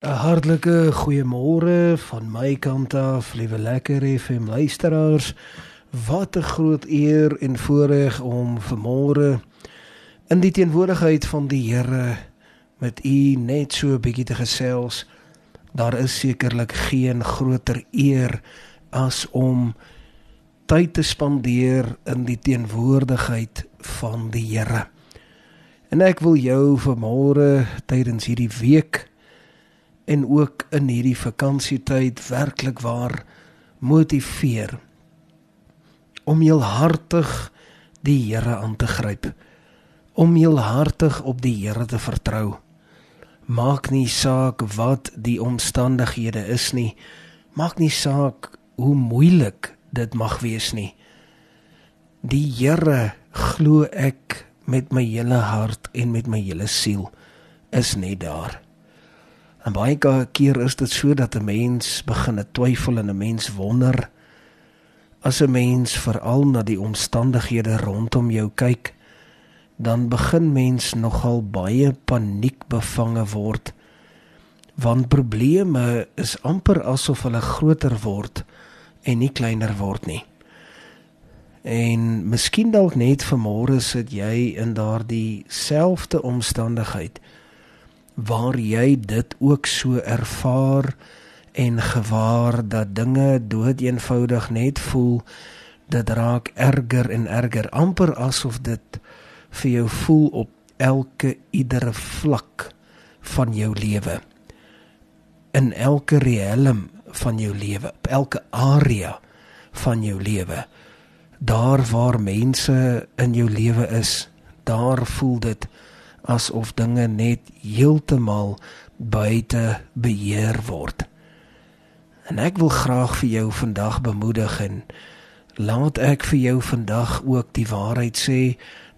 'n Hartlike goeiemôre van my kant af, liewe lekker FM luisteraars. Wat 'n groot eer en voorreg om vanmôre in die teenwoordigheid van die Here met u net so 'n bietjie te gesels. Daar is sekerlik geen groter eer as om tyd te spandeer in die teenwoordigheid van die Here. En ek wil jou vanmôre tydens hierdie week en ook in hierdie vakansietyd werklik waar motiveer om heelhartig die Here aan te gryp om heelhartig op die Here te vertrou. Maak nie saak wat die omstandighede is nie maak nie saak hoe moeilik dit mag wees nie. Die Here glo ek met my hele hart en met my hele siel is net daar En baie keer is dit so dat 'n mens begin twyfel en 'n mens wonder as 'n mens veral na die omstandighede rondom jou kyk, dan begin mens nogal baie paniekbevange word want probleme is amper asof hulle groter word en nie kleiner word nie. En miskien dalk net vanmôre sit jy in daardie selfde omstandigheid waar jy dit ook so ervaar en gewaar dat dinge doeteenvoudig net voel dit raak erger en erger amper asof dit vir jou voel op elke iedere vlak van jou lewe. In elke riem van jou lewe op elke area van jou lewe daar waar mense in jou lewe is daar voel dit asof dinge net heeltemal buite beheer word. En ek wil graag vir jou vandag bemoedig en laat ek vir jou vandag ook die waarheid sê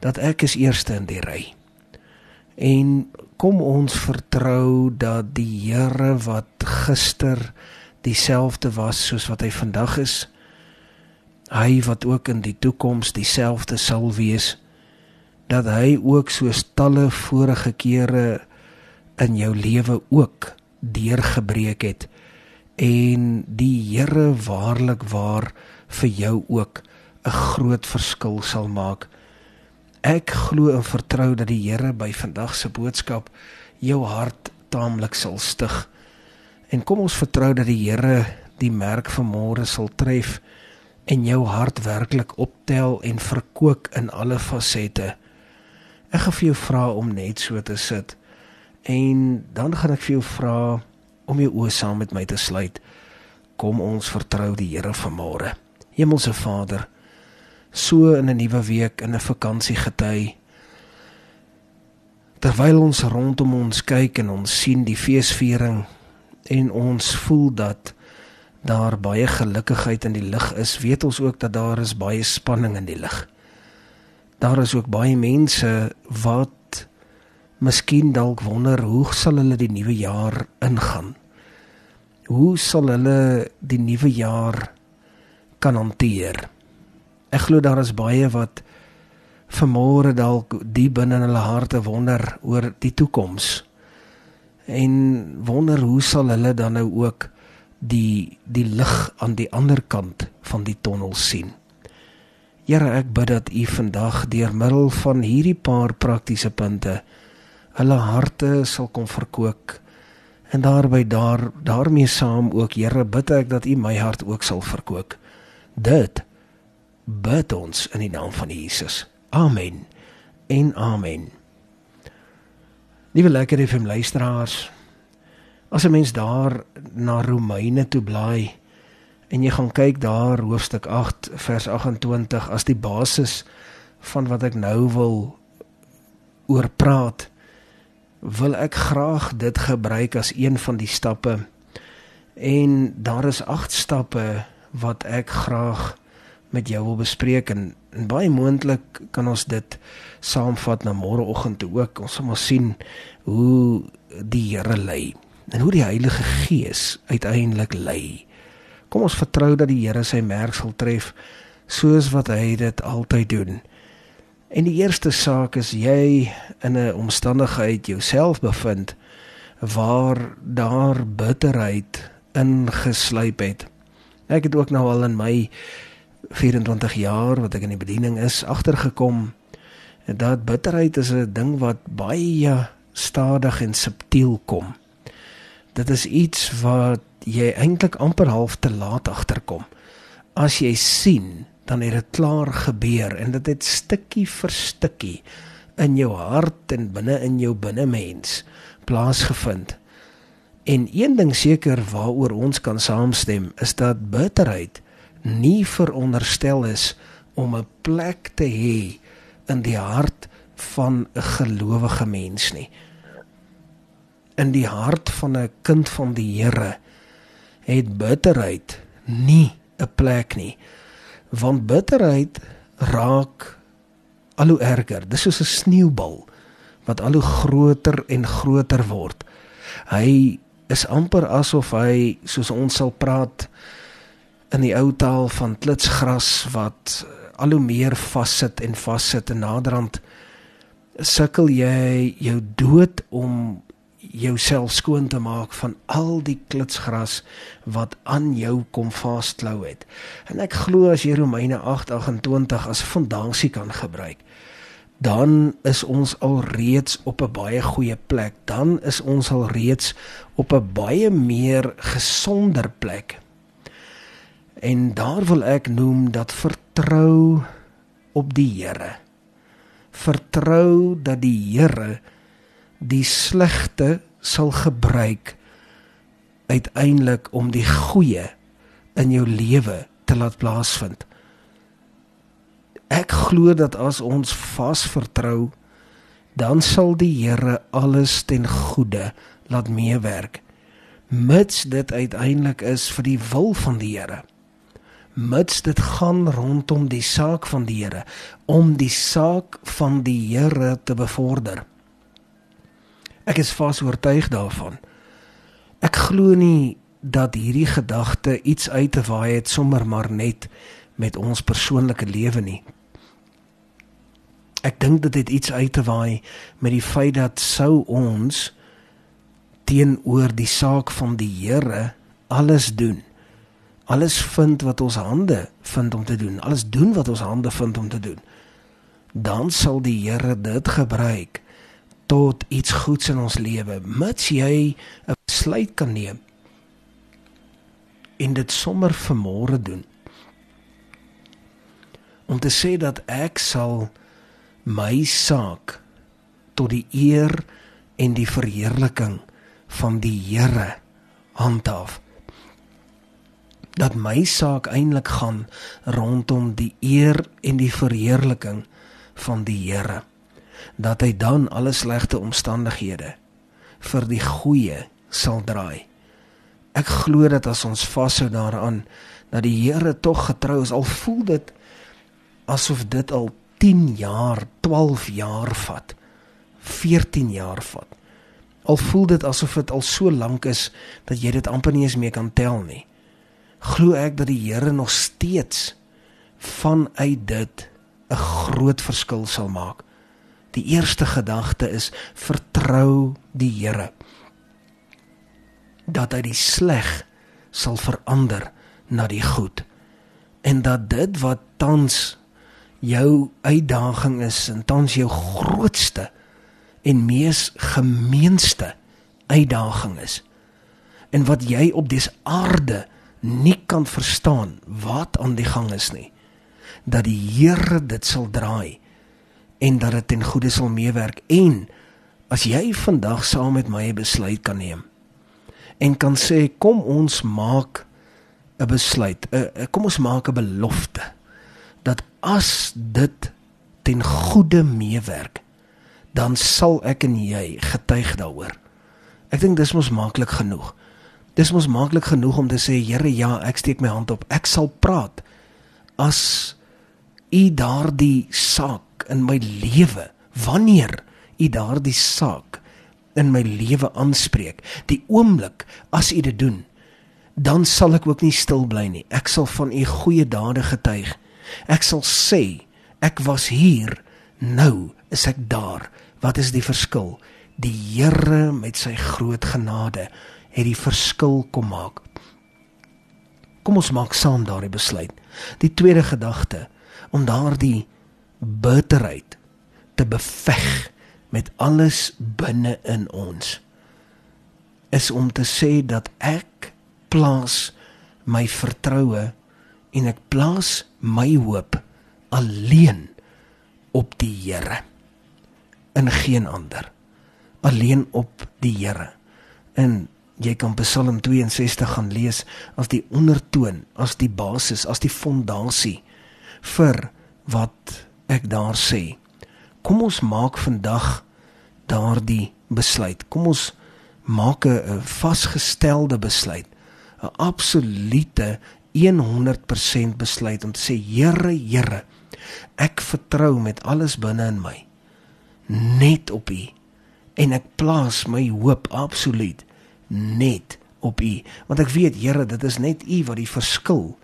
dat ek is eerste in die ry. En kom ons vertrou dat die Here wat gister dieselfde was soos wat hy vandag is, hy wat ook in die toekoms dieselfde sal wees, dat hy ook soos talle vorige kere in jou lewe ook deurgebreek het en die Here waarlik waar vir jou ook 'n groot verskil sal maak. Ek glo en vertrou dat die Here by vandag se boodskap jou hart taamlik sal stig. En kom ons vertrou dat die Here die merk van môre sal tref en jou hart werklik optel en verkoop in alle fasette. Ek gaan vir jou vra om net so te sit. En dan gaan ek vir jou vra om jou oë saam met my te sluit. Kom ons vertrou die Here vanmôre. Hemelse Vader, so in 'n nuwe week in 'n vakansiegety. Terwyl ons rondom ons kyk en ons sien die feesviering en ons voel dat daar baie gelukigheid in die lug is, weet ons ook dat daar is baie spanning in die lug daar is ook baie mense wat miskien dalk wonder hoe sal hulle die nuwe jaar ingaan? Hoe sal hulle die nuwe jaar kan hanteer? Ek glo daar is baie wat vermoere dalk diep binne in hulle harte wonder oor die toekoms. En wonder hoe sal hulle dan nou ook die die lig aan die ander kant van die tonnel sien? Here, ek bid dat U vandag deur middel van hierdie paar praktiese punte hulle harte sal kom verkoop en daarby daar daarmee saam ook Here bid ek dat U my hart ook sal verkoop. Dit bid ons in die naam van Jesus. Amen. En amen. Liewe lekker FM luisteraars, as 'n mens daar na Romeine toe blaai, en jy gaan kyk daar hoofstuk 8 vers 28 as die basis van wat ek nou wil oor praat wil ek graag dit gebruik as een van die stappe. En daar is 8 stappe wat ek graag met jou wil bespreek. En, en baie moontlik kan ons dit saamvat na môreoggend toe ook. Ons sal maar sien hoe die Here lei en hoe die Heilige Gees uiteindelik lei Kom ons vertrou dat die Here sy merk sal tref soos wat hy dit altyd doen. En die eerste saak is jy in 'n omstandigheid jouself bevind waar daar bitterheid ingesluip het. Ek het ook nou al in my 24 jaar wat ek in die bediening is agtergekom dat bitterheid is 'n ding wat baie stadig en subtiel kom. Dit is iets wat jy eintlik amper half te laat agterkom. As jy sien, dan het dit klaar gebeur en dit het stukkie vir stukkie in jou hart en binne in jou binnemens plaasgevind. En een ding seker waaroor ons kan saamstem is dat bitterheid nie veronderstel is om 'n plek te hê in die hart van 'n gelowige mens nie. In die hart van 'n kind van die Here het bitterheid nie 'n plek nie. Want bitterheid raak al hoe erger. Dis soos 'n sneeubal wat al hoe groter en groter word. Hy is amper asof hy soos ons sal praat in die ou taal van klitsgras wat al hoe meer vassit en vassit en naderhand sukkel jy jou dood om jouself skoon te maak van al die klitsgras wat aan jou kom vasklou het. En ek glo as jy Romeine 8:28 as fondasie kan gebruik, dan is ons al reeds op 'n baie goeie plek. Dan is ons al reeds op 'n baie meer gesonder plek. En daar wil ek noem dat vertrou op die Here. Vertrou dat die Here die slegte sal gebruik uiteindelik om die goeie in jou lewe te laat plaasvind. Ek glo dat as ons vas vertrou, dan sal die Here alles ten goeie laat meewerk. Mits dit uiteindelik is vir die wil van die Here. Mits dit gaan rondom die saak van die Here, om die saak van die Here te bevorder. Ek is vas oortuig daarvan. Ek glo nie dat hierdie gedagte iets uit te waai het sommer maar net met ons persoonlike lewe nie. Ek dink dit het iets uit te waai met die feit dat sou ons teenoor die saak van die Here alles doen. Alles vind wat ons hande vind om te doen. Alles doen wat ons hande vind om te doen. Dan sal die Here dit gebruik tot iets goeds in ons lewe mits jy 'n besluit kan neem en dit sommer vanmôre doen. Om te sê dat ek sal my saak tot die eer en die verheerliking van die Here handhaaf. Dat my saak eintlik gaan rondom die eer en die verheerliking van die Here dat hy dan alle slegte omstandighede vir die goeie sal draai. Ek glo dat as ons vashou daaraan dat die Here tog getrou is al voel dit asof dit al 10 jaar, 12 jaar vat, 14 jaar vat. Al voel dit asof dit al so lank is dat jy dit amper nie eens meer kan tel nie. Glo ek dat die Here nog steeds vanuit dit 'n groot verskil sal maak. Die eerste gedagte is vertrou die Here. Dat hy die sleg sal verander na die goed en dat dit wat tans jou uitdaging is en tans jou grootste en mees gemeenste uitdaging is en wat jy op dese aarde nie kan verstaan wat aan die gang is nie dat die Here dit sal draai en dat dit ten goeie sal meewerk. En as jy vandag saam met my 'n besluit kan neem en kan sê kom ons maak 'n besluit 'n kom ons maak 'n belofte dat as dit ten goeie meewerk dan sal ek en jy getuig daaroor. Ek dink dis mos maklik genoeg. Dis mos maklik genoeg om te sê Here ja ek steek my hand op. Ek sal praat as u daardie saak in my lewe. Wanneer u daardie saak in my lewe aanspreek die oomblik as u dit doen dan sal ek ook nie stil bly nie. Ek sal van u goeie dade getuig. Ek sal sê ek was hier nou is ek daar. Wat is die verskil? Die Here met sy groot genade het die verskil kom maak. Kom ons maak saam daardie besluit. Die tweede gedagte om daardie bitterheid te beveg met alles binne in ons is om te sê dat ek plaas my vertroue en ek plaas my hoop alleen op die Here in geen ander. Alleen op die Here. En jy kan Psalm 62 gaan lees as die ondertoon as die basis as die fondasie vir wat ek daar sê. Kom ons maak vandag daardie besluit. Kom ons maak 'n vasgestelde besluit, 'n absolute 100% besluit om te sê Here, Here, ek vertrou met alles binne in my net op U. En ek plaas my hoop absoluut net op U. Want ek weet Here dit is net U wat die verskil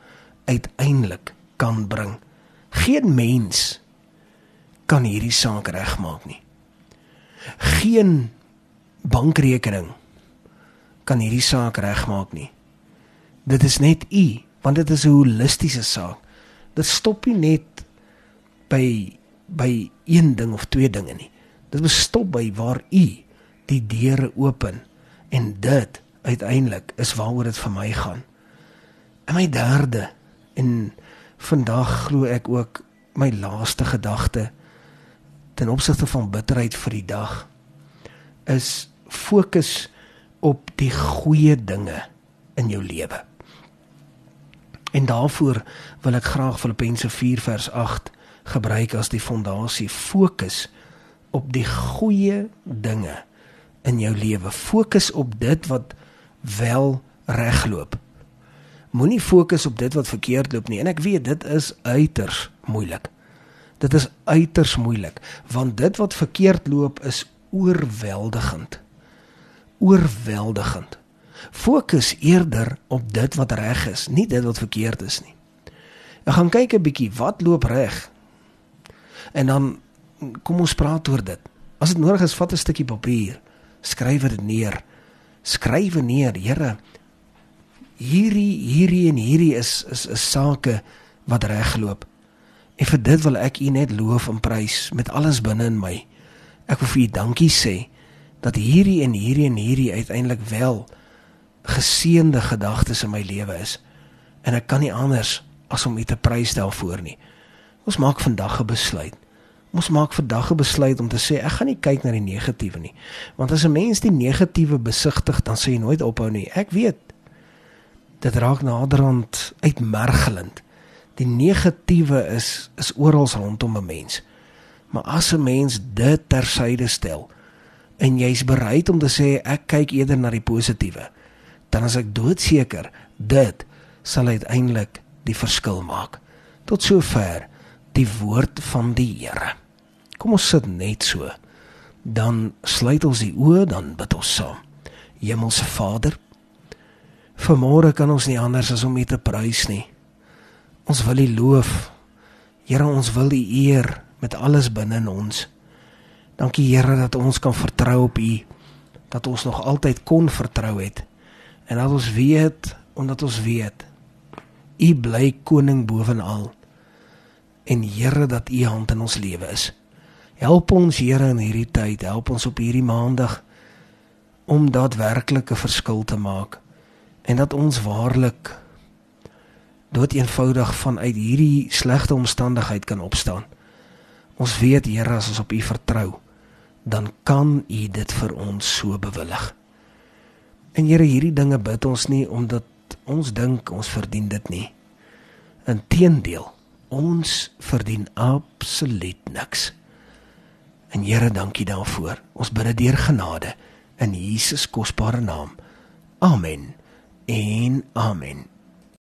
uiteindelik kan bring. Geen mens kan hierdie saak regmaak nie. Geen bankrekening kan hierdie saak regmaak nie. Dit is net u, want dit is 'n holistiese saak. Dit stop nie net by by een ding of twee dinge nie. Dit bestop by waar u die deure open en dit uiteindelik is waaroor dit vir my gaan. En my derde en vandag glo ek ook my laaste gedagte ten opsigte van bitterheid vir die dag is fokus op die goeie dinge in jou lewe. En daarvoor wil ek graag Filippense 4 vers 8 gebruik as die fondasie. Fokus op die goeie dinge in jou lewe. Fokus op dit wat wel regloop. Moenie fokus op dit wat verkeerd loop nie. En ek weet dit is uiters moeilik. Dit is uiters moeilik want dit wat verkeerd loop is oorweldigend. Oorweldigend. Fokus eerder op dit wat reg is, nie dit wat verkeerd is nie. Ek gaan kyk 'n bietjie wat loop reg. En dan kom ons praat oor dit. As dit nodig is, vat 'n stukkie papier, skryf dit neer. Skryf neer, Here, hierdie hierdie en hierdie is is is sake wat regloop. En vir dit wil ek U net loof en prys met alles binne in my. Ek wil vir U dankie sê dat hierdie en hierdie en hierdie uiteindelik wel geseënde gedagtes in my lewe is. En ek kan nie anders as om U te prys daarvoor nie. Ons maak vandag 'n besluit. Ons maak vandag 'n besluit om te sê ek gaan nie kyk na die negatiewe nie. Want as 'n mens die negatiewe besigtig, dan sê jy nooit ophou nie. Ek weet dit raak naderhand uitmergelend. Die negatiewe is is oral rondom 'n mens. Maar as 'n mens dit tersyde stel en jy's bereid om te sê ek kyk eerder na die positiewe, dan is ek doodseker dit sal uiteindelik die verskil maak. Tot sover die woord van die Here. Kom ons sit net so. Dan sluit ons die oë, dan bid ons saam. Hemelse Vader, vanmôre kan ons nie anders as om U te prys nie. Ons wil U loof. Here, ons wil U eer met alles binne in ons. Dankie Here dat ons kan vertrou op U. Dat ons nog altyd kon vertrou het. En dat ons weet omdat ons weet U bly koning bovenal. En Here dat U hand in ons lewe is. Help ons Here in hierdie tyd, help ons op hierdie maandag om daadwerklik 'n verskil te maak en dat ons waarlik dood eenvoudig vanuit hierdie slegte omstandigheid kan opstaan. Ons weet Here as ons op U vertrou, dan kan U dit vir ons so bewillig. En Here, hierdie dinge bid ons nie omdat ons dink ons verdien dit nie. Inteendeel, ons verdien absoluut niks. En Here, dankie daarvoor. Ons bid dit deur genade in Jesus kosbare naam. Amen. En amen.